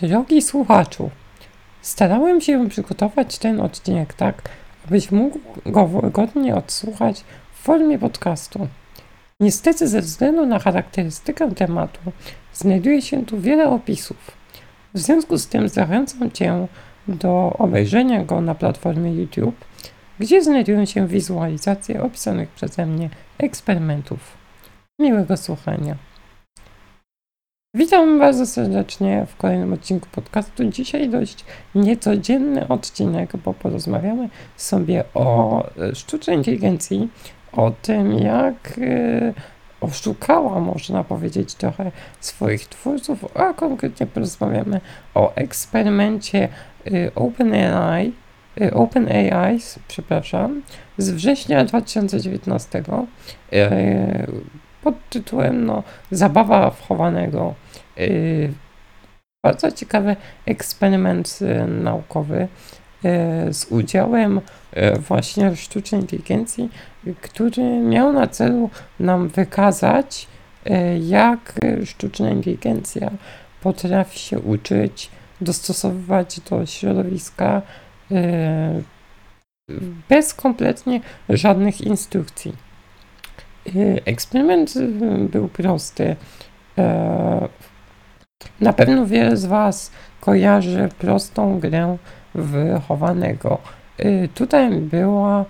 Drogi słuchaczu, starałem się przygotować ten odcinek tak, abyś mógł go wygodnie odsłuchać w formie podcastu. Niestety, ze względu na charakterystykę tematu, znajduje się tu wiele opisów. W związku z tym zachęcam Cię do obejrzenia go na platformie YouTube, gdzie znajdują się wizualizacje opisanych przeze mnie eksperymentów. Miłego słuchania. Witam bardzo serdecznie w kolejnym odcinku podcastu. Dzisiaj dość niecodzienny odcinek, bo porozmawiamy sobie o e, sztucznej inteligencji, o tym, jak e, oszukała, można powiedzieć, trochę swoich twórców, a konkretnie porozmawiamy o eksperymencie e, OpenAI, OpenAI, przepraszam, z września 2019 pod tytułem no, Zabawa wchowanego. Yy, bardzo ciekawy eksperyment yy, naukowy yy, z udziałem yy, właśnie sztucznej inteligencji, który miał na celu nam wykazać, yy, jak sztuczna inteligencja potrafi się uczyć, dostosowywać do środowiska yy, bez kompletnie żadnych instrukcji. Y, eksperyment y, był prosty. E, na pewno wiele z Was kojarzy prostą grę wychowanego. Y, tutaj była,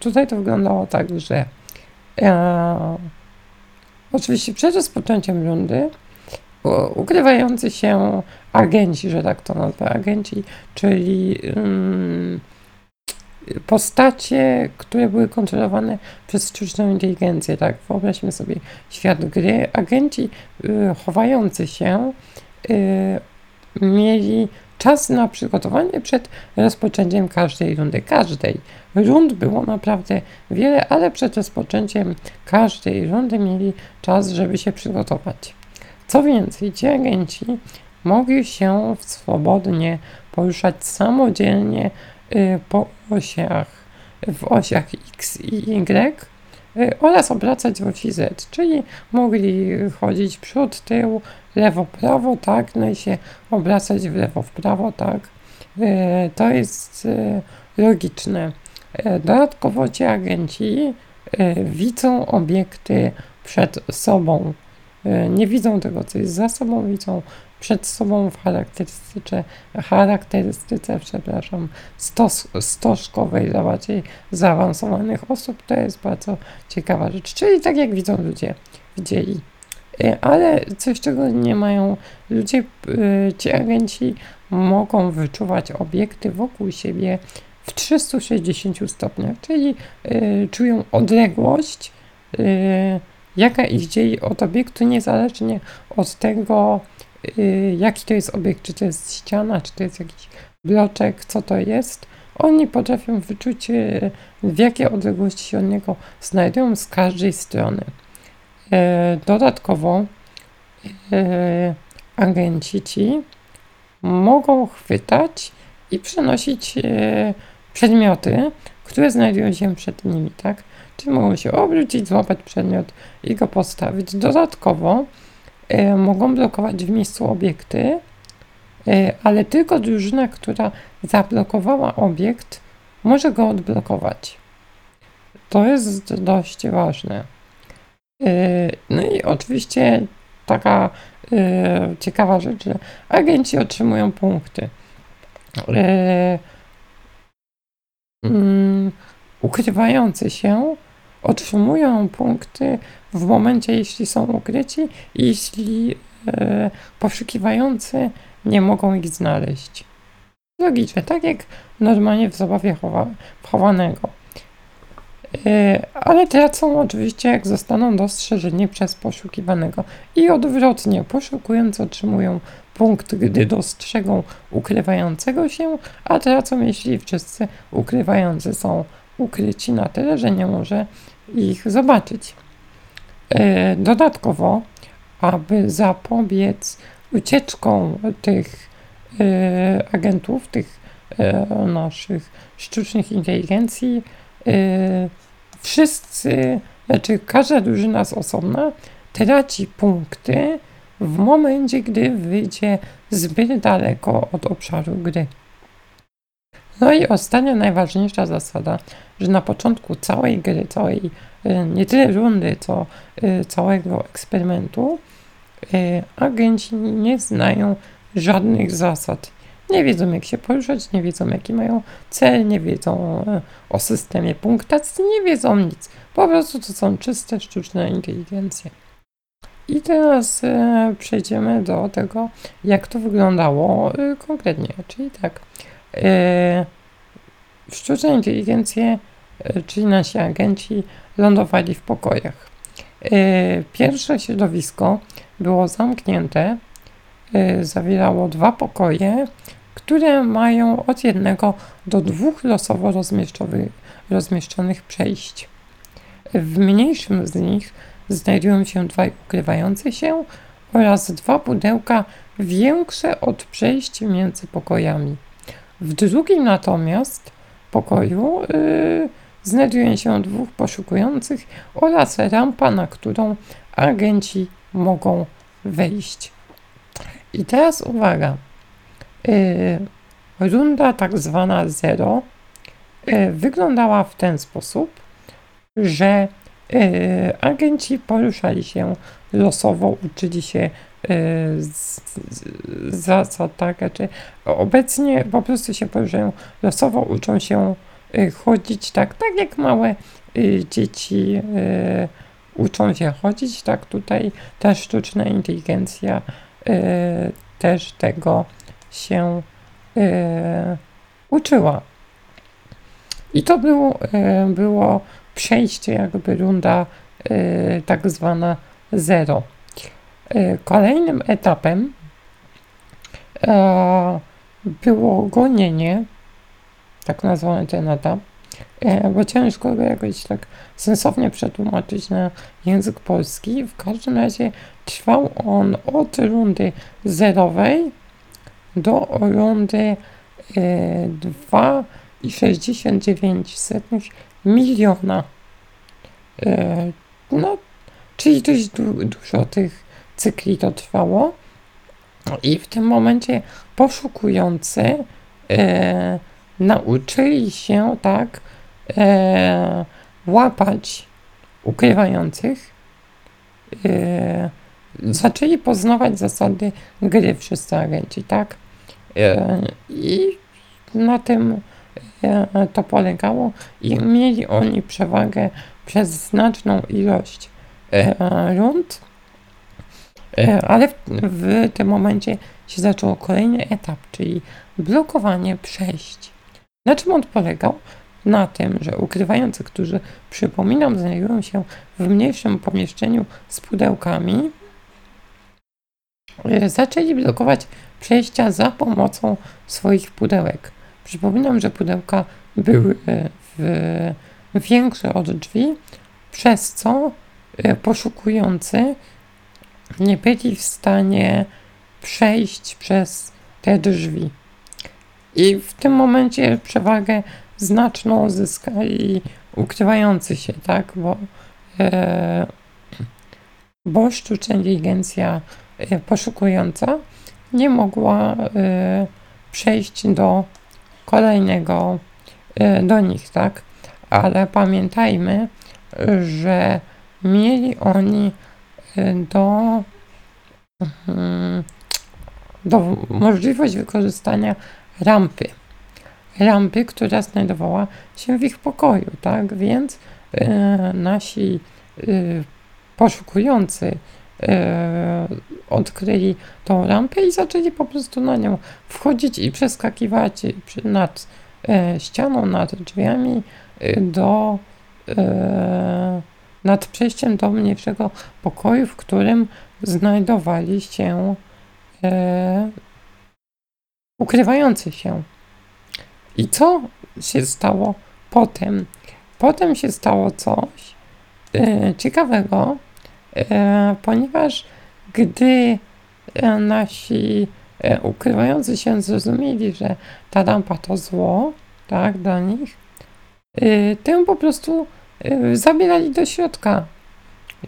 tutaj to wyglądało tak, że e, oczywiście przed rozpoczęciem rundy ukrywający się agenci, że tak to nazwę, agenci, czyli postacie, które były kontrolowane przez sztuczną inteligencję, tak? Wyobraźmy sobie świat gry. Agenci y, chowający się y, mieli czas na przygotowanie przed rozpoczęciem każdej rundy. Każdej. Rund było naprawdę wiele, ale przed rozpoczęciem każdej rundy mieli czas, żeby się przygotować. Co więcej, ci agenci mogli się swobodnie poruszać samodzielnie po osiach, w osiach X i Y y, oraz obracać w osi Z, czyli mogli chodzić przód, tył, lewo, prawo, tak, no i się obracać w lewo, w prawo, tak. Y, to jest logiczne. Dodatkowo ci agenci widzą obiekty przed sobą. Nie widzą tego, co jest za sobą, widzą przed sobą w charakterystyce, charakterystyce przepraszam, stos, stożkowej dla bardziej zaawansowanych osób. To jest bardzo ciekawa rzecz. Czyli tak jak widzą ludzie, widzieli. E, ale coś, czego nie mają ludzie, e, ci agenci mogą wyczuwać obiekty wokół siebie w 360 stopniach, czyli y, czują odległość, y, jaka ich dzieli od obiektu, niezależnie od tego, Y, jaki to jest obiekt, czy to jest ściana, czy to jest jakiś bloczek, co to jest. Oni potrafią wyczuć, y, w jakiej odległości się od niego znajdują z każdej strony. Y, dodatkowo agenci ci mogą chwytać i przenosić przedmioty, które znajdują się przed nimi, tak? Czyli mogą się obrócić, złapać przedmiot i go postawić. Dodatkowo mogą blokować w miejscu obiekty, e, ale tylko drużyna, która zablokowała obiekt, może go odblokować. To jest dość ważne. E, no i oczywiście taka ciekawa rzecz, że agenci otrzymują punkty. Mm, ukrywający się otrzymują punkty w momencie, jeśli są ukryci jeśli e, poszukiwający nie mogą ich znaleźć. Logicznie, tak jak normalnie w zabawie chowa, chowanego. E, ale tracą oczywiście, jak zostaną dostrzeżeni przez poszukiwanego. I odwrotnie, poszukujący otrzymują punkt, gdy dostrzegą ukrywającego się, a tracą, jeśli wszyscy ukrywający są ukryci na tyle, że nie może ich zobaczyć. E, dodatkowo, aby zapobiec ucieczkom tych e, agentów, tych e, naszych sztucznych inteligencji, wszyscy, znaczy każda drużyna z osobna traci punkty w momencie, gdy wyjdzie zbyt daleko od obszaru gry. No i ostatnia, najważniejsza zasada, że na początku całej gry, całej y, nie tyle rundy, co y, całego eksperymentu, y, agenci nie znają żadnych zasad. Nie wiedzą, jak się poruszać, nie wiedzą, jaki mają cel, nie wiedzą o systemie punktacji, nie wiedzą nic. Po prostu to są czyste sztuczne inteligencje. I teraz przejdziemy do tego, jak to wyglądało konkretnie. Czyli tak, sztuczne inteligencje, e, czyli nasi agenci, lądowali w pokojach. E, pierwsze środowisko było zamknięte, e, zawierało dwa pokoje, które mają od jednego do dwóch losowo rozmieszczonych przejść. W mniejszym z nich znajdują się dwa ukrywające się oraz dwa pudełka większe od przejść między pokojami. W drugim natomiast pokoju yy, znajduje się dwóch poszukujących oraz rampa, na którą agenci mogą wejść. I teraz uwaga. Yy, runda tak zwana zero yy, wyglądała w ten sposób, że yy, agenci poruszali się losowo, uczyli się zasad, tak, czy obecnie po prostu się poruszają losowo, uczą się chodzić, tak, tak jak małe dzieci uczą się chodzić, tak, tutaj ta sztuczna inteligencja też tego się uczyła. I to było, było przejście, jakby runda y, tak zwana zero. Y, kolejnym etapem e, było gonienie, tak nazwany ten etap, e, bo ciężko go jakoś tak sensownie przetłumaczyć na język polski. W każdym razie trwał on od rundy zerowej do rundy 2,69 miliona. E, no, czyli dość du dużo tych cykli to trwało. I w tym momencie poszukujący e, nauczyli się tak e, łapać ukrywających. E, zaczęli poznawać zasady gry wszyscy agenci, tak? E, I na tym E, to polegało i mieli oni przewagę przez znaczną ilość e, rund, ale w, w tym momencie się zaczął kolejny etap, czyli blokowanie przejść. Na czym on polegał? Na tym, że ukrywający, którzy przypominam, znajdują się w mniejszym pomieszczeniu z pudełkami, zaczęli blokować przejścia za pomocą swoich pudełek. Przypominam, że pudełka były e, w, większe od drzwi, przez co e, poszukujący nie byli w stanie przejść przez te drzwi. I w tym momencie przewagę znaczną zyskali ukrywający się, tak? Bo, e, bo sztuczna inteligencja e, poszukująca nie mogła e, przejść do kolejnego e, do nich, tak? Ale pamiętajmy, że mieli oni do, mm, do możliwość wykorzystania rampy. Rampy, która znajdowała się w ich pokoju, tak? Więc e, nasi poszukujący e, odkryli tą rampę i zaczęli po prostu na nią wchodzić i przeskakiwać nad e, ścianą, nad drzwiami e, do e, nad przejściem do mniejszego pokoju, w którym znajdowali się e, ukrywający się. I co się stało potem? Potem się stało coś e, ciekawego, E, ponieważ gdy e, nasi e, ukrywający się zrozumieli, że ta lampa to zło, tak, dla nich, tym po prostu zabierali do środka.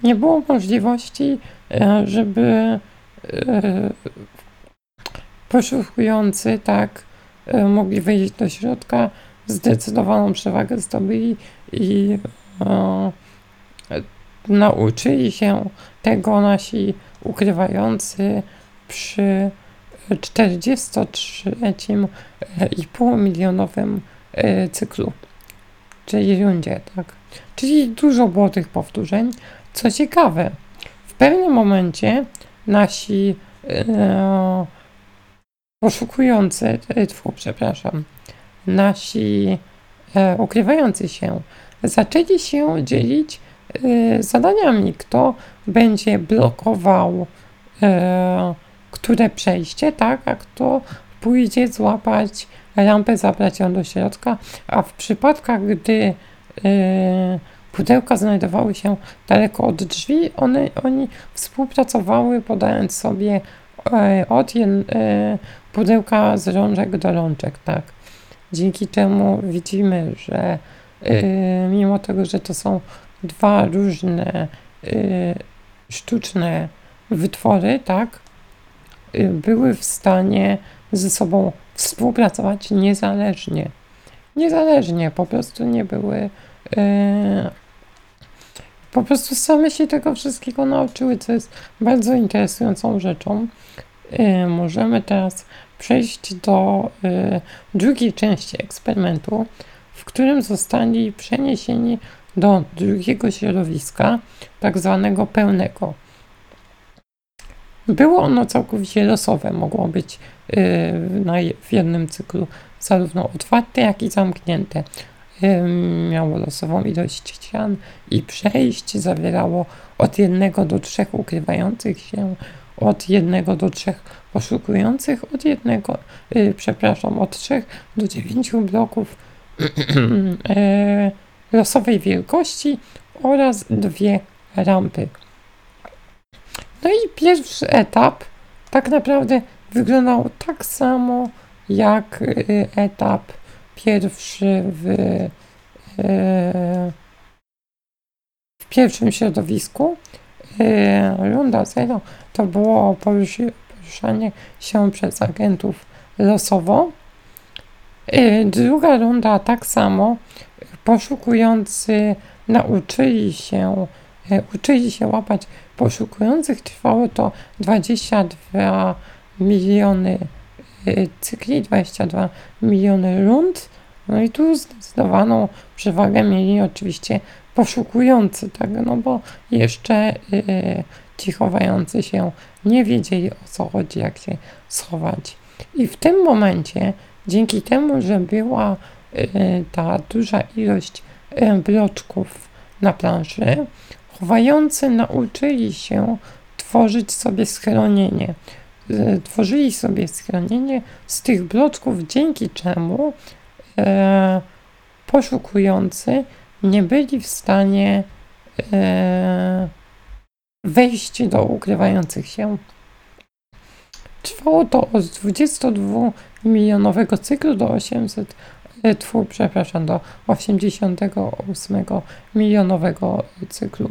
Nie było możliwości, żeby e, poszukujący, tak, mogli wejść do środka, zdecydowaną przewagę zdobyli i nauczyli się tego nasi ukrywający przy 43,5 milionowym cyklu, czyli rundzie, tak. Czyli dużo było tych powtórzeń. Co ciekawe, w pewnym momencie nasi e, poszukujący, tfu, przepraszam, nasi e, ukrywający się zaczęli się dzielić e, zadaniami, kto będzie blokował e, które przejście, tak, a kto pójdzie złapać rampę, zabrać do środka, a w przypadkach, gdy e, pudełka znajdowały się daleko od drzwi, one, oni współpracowały, podając sobie e, od jed, pudełka z rączek do rączek, tak. Dzięki czemu widzimy, że e, mimo tego, że to są dwa różne y, sztuczne wytwory, tak, y, były w stanie ze sobą współpracować niezależnie. Niezależnie, po prostu nie były. y, po prostu same się tego wszystkiego nauczyły, co jest bardzo interesującą rzeczą. Y, możemy teraz przejść do y, drugiej części eksperymentu, w którym zostali przeniesieni do drugiego środowiska, tak zwanego pełnego. Było ono całkowicie losowe, mogło być je- w jednym cyklu zarówno otwarte, jak i zamknięte. Miało losową ilość ścian i przejść, zawierało od jednego do trzech ukrywających się, od jednego do trzech poszukujących, od jednego, yy, przepraszam, od trzech do dziewięciu bloków yy, losowej wielkości oraz dwie rampy. No i pierwszy etap tak naprawdę wyglądał tak samo jak y, etap pierwszy w, y, w pierwszym środowisku. Y, Runda 0 to było poruszanie się przez agentów losowo. Y, Druga runda tak samo poszukujący nauczyli się, uczyli się łapać poszukujących. Trwało to 22 miliony e, cykli, 22 miliony rund. No i tu zdecydowaną przewagę mieli oczywiście poszukujący, tak, no bo jeszcze e, ci chowający się nie wiedzieli o co chodzi, jak się schować. I w tym momencie, dzięki temu, że była ta duża ilość bloczków na planszy, chowający nauczyli się tworzyć sobie schronienie. Tworzyli sobie schronienie z tych bloczków, dzięki czemu e, poszukujący nie byli w stanie e, wejść do ukrywających się. Trwało to od 22 milionowego cyklu do 800, e, tfu, przepraszam, do 88 milionowego cyklu.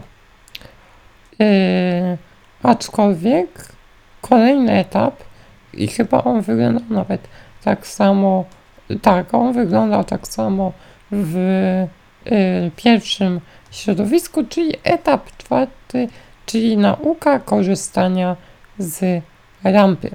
E, aczkolwiek kolejny etap i chyba on wyglądał nawet tak samo, tak, on wyglądał tak samo w e, pierwszym środowisku, czyli etap czwarty, czyli nauka korzystania z rampy.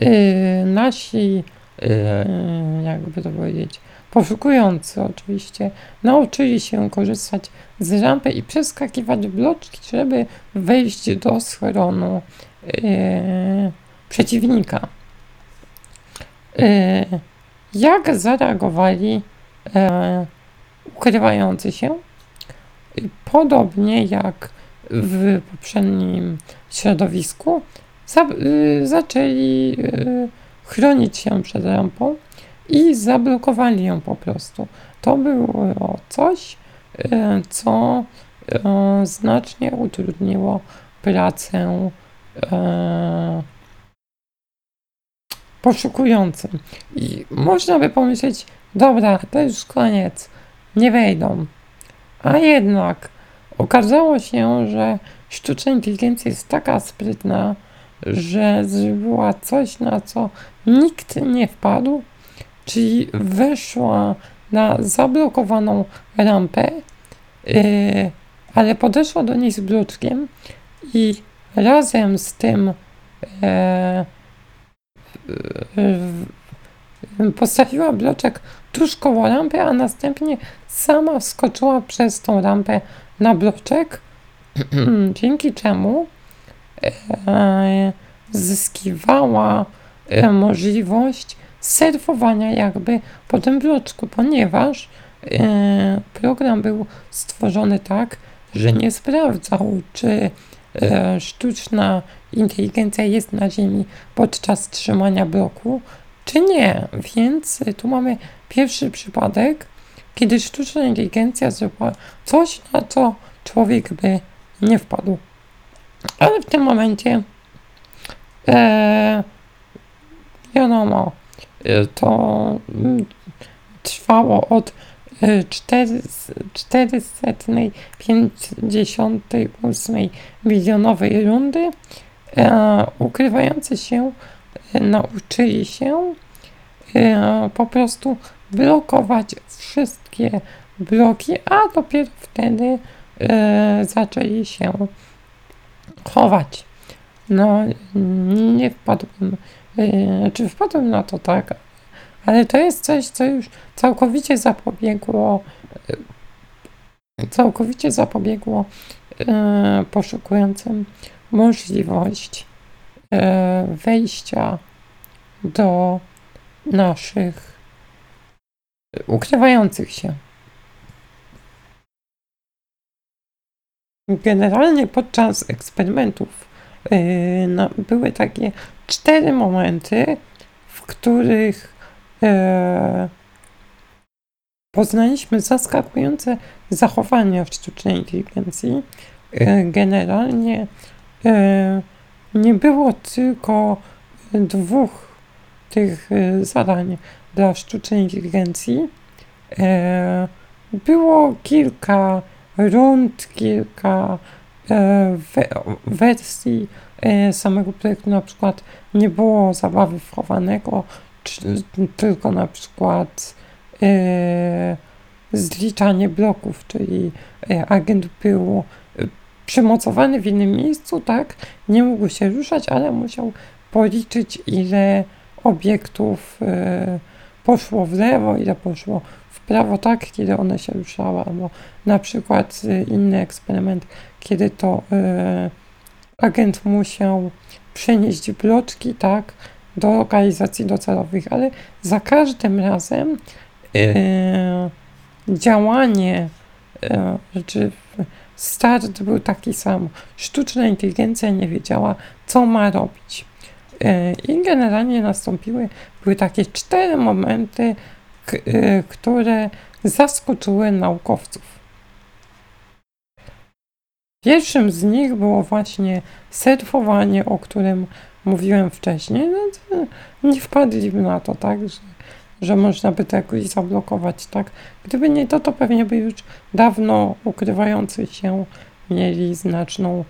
Yy, nasi, yy, jakby to powiedzieć, poszukujący oczywiście, nauczyli się korzystać z rampy i przeskakiwać bloczki, żeby wejść do schronu yy, przeciwnika. Yy, jak zareagowali yy, ukrywający się? Podobnie jak w poprzednim środowisku, za, zaczęli chronić się przed rampą i zablokowali ją po prostu. To było coś, y, co y, znacznie utrudniło pracę y, poszukującym. I można by pomyśleć, dobra, to już koniec, nie wejdą. A jednak okazało się, że sztuczna inteligencja jest taka sprytna, że zrobiła coś, na co nikt nie wpadł, czyli weszła na zablokowaną rampę, yy, ale podeszła do niej z bloczkiem i razem z tym e, e, postawiła bloczek tuż koło rampy, a następnie sama wskoczyła przez tą rampę na bloczek, dzięki czemu e, zyskiwała e, możliwość surfowania jakby po tym bloczku, ponieważ e, program był stworzony tak, że nie sprawdzał, czy e, sztuczna inteligencja jest na Ziemi podczas trzymania bloku, czy nie. Więc tu mamy pierwszy przypadek, kiedy sztuczna inteligencja zrobiła coś, na co człowiek by nie wpadł. Ale w tym momencie e, wiadomo, e, to mm, trwało od 458 milionowej rundy. E, ukrywający się nauczyli się po prostu blokować wszystkie bloki, a dopiero wtedy zaczęli się chować. No, nie wpadłem, czy wpadłem na to tak, ale to jest coś, co już całkowicie zapobiegło, e, całkowicie zapobiegło e, poszukującym możliwość wejścia do naszych ukrywających się. Generalnie podczas eksperymentów yy, no, były takie cztery momenty, w których yy, poznaliśmy zaskakujące zachowania w sztucznej inteligencji. Yy, generalnie nie było tylko dwóch tych zadań dla sztucznej inteligencji. Było kilka rund, kilka e, wersji e, samego projektu, na przykład nie było zabawy wchowanego, czy, tylko na przykład e, zliczanie bloków, czyli agent był przymocowany w innym miejscu, tak, nie mógł się ruszać, ale musiał policzyć ile obiektów poszło w lewo, ile poszło prawo tak, kiedy one się ruszały, albo na przykład y, inny eksperyment, kiedy to y, agent musiał przenieść bloczki, tak, do lokalizacji docelowych, ale za każdym razem y, działanie, y, czy start był taki sam. Sztuczna inteligencja nie wiedziała, co ma robić. I generalnie nastąpiły, były takie cztery momenty, które zaskoczyły naukowców. Pierwszym z nich było właśnie surfowanie, o którym mówiłem wcześniej. No, nie wpadliby na to, tak, że, że można by to jakoś zablokować, tak. Gdyby nie to, to pewnie by już dawno ukrywający się mieli znaczną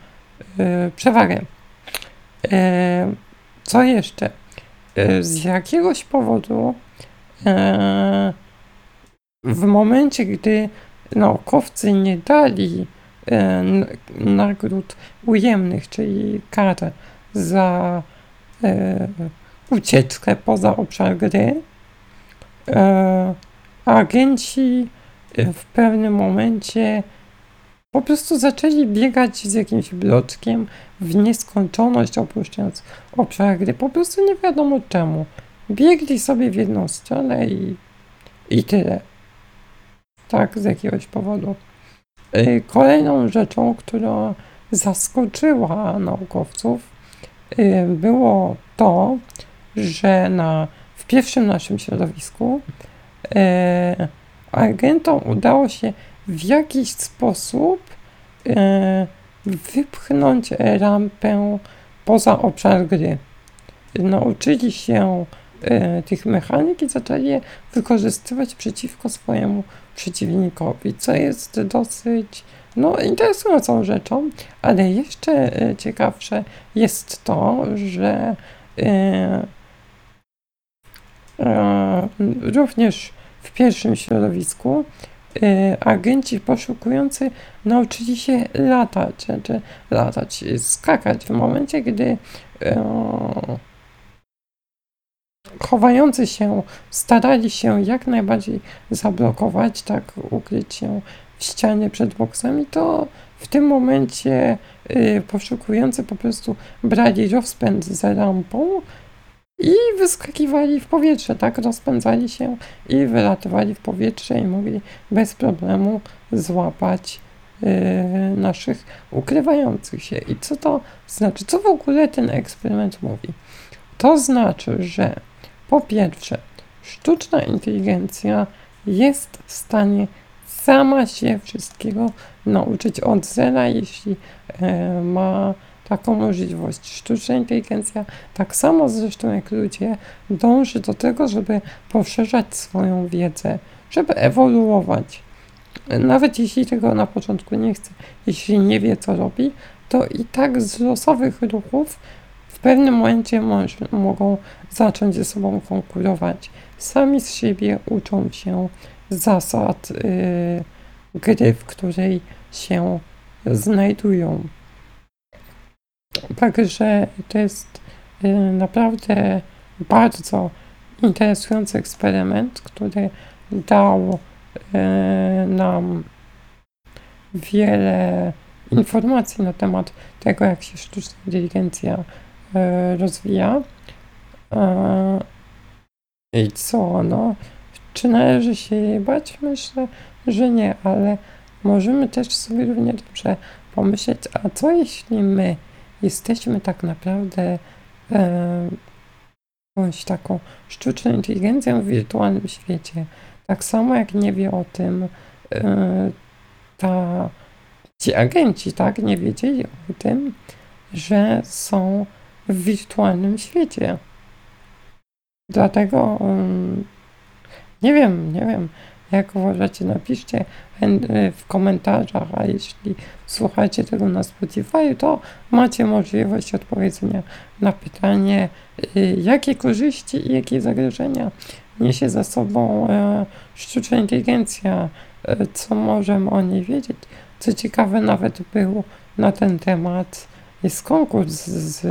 y, przewagę. Y, co jeszcze? Y, z jakiegoś powodu w momencie, gdy naukowcy nie dali e, nagród ujemnych, czyli karę za e, ucieczkę poza obszar gry, agenci w pewnym momencie po prostu zaczęli biegać z jakimś bloczkiem w nieskończoność, opuszczając obszar gry. Po prostu nie wiadomo czemu. Biegli sobie w jedną stronę i, i tyle. Tak, z jakiegoś powodu. Y, kolejną rzeczą, która zaskoczyła naukowców, y, było to, że na, w pierwszym naszym środowisku y, agentom udało się w jakiś sposób wypchnąć rampę poza obszar gry. Nauczyli się tych mechanik i zaczęli je wykorzystywać przeciwko swojemu przeciwnikowi, co jest dosyć no, interesującą rzeczą, ale jeszcze e, ciekawsze jest to, że e, e, również w pierwszym środowisku e, agenci poszukujący nauczyli się latać, czy, czy latać, skakać w momencie, gdy e, chowający się starali się jak najbardziej zablokować, tak ukryć się w ścianie przed boksami, to w tym momencie y, poszukujący po prostu brali rozpęd za lampą i wyskakiwali w powietrze, tak? Rozpędzali się i wylatywali w powietrze i mogli bez problemu złapać y, naszych ukrywających się. I co to znaczy? Co w ogóle ten eksperyment mówi? To znaczy, że po pierwsze, sztuczna inteligencja jest w stanie sama się wszystkiego nauczyć od zera, jeśli e, ma taką możliwość. Sztuczna inteligencja, tak samo zresztą jak ludzie, dąży do tego, żeby poszerzać swoją wiedzę, żeby ewoluować. Nawet jeśli tego na początku nie chce, jeśli nie wie, co robi, to i tak z losowych ruchów pewnym momencie może, mogą zacząć ze sobą konkurować. Sami z siebie uczą się zasad y, gry, w której się znajdują. Także to jest y, naprawdę bardzo interesujący eksperyment, który dał y, nam wiele informacji na temat tego, jak się sztuczna inteligencja rozwija. I co, no, czy należy się jej bać? Myślę, że nie, ale możemy też sobie równie dobrze pomyśleć, a co jeśli my jesteśmy tak naprawdę e, jakąś taką sztuczną inteligencją w wirtualnym świecie. Tak samo jak nie wie o tym e, ta, ci agenci, tak, nie wiedzieli o tym, że są w wirtualnym świecie. Dlatego um, nie wiem, nie wiem, jak uważacie, napiszcie w komentarzach, a jeśli słuchacie tego na Spotify, to macie możliwość odpowiedzenia na pytanie, y, jakie korzyści i jakie zagrożenia niesie za sobą e, sztuczna inteligencja, e, co możemy o niej wiedzieć. Co ciekawe, nawet był na ten temat, jest konkurs z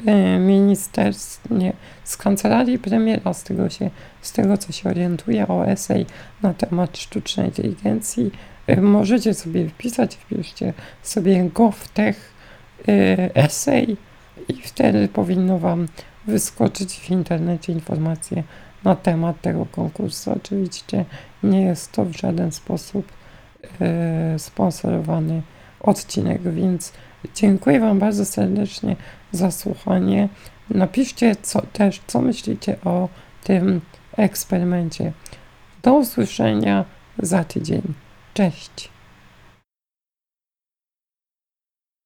Y, ministerstw, nie, z kancelarii premiera, z tego, się, z tego co się orientuje o esej na temat sztucznej inteligencji. Y, możecie sobie wpisać, wpiszcie sobie GovTech y, esej i wtedy powinno Wam wyskoczyć w internecie informacje na temat tego konkursu. Oczywiście nie jest to w żaden sposób sponsorowany odcinek, więc dziękuję Wam bardzo serdecznie za słuchanie. Napiszcie co, też, co myślicie o tym eksperymencie. Do usłyszenia za tydzień. Cześć.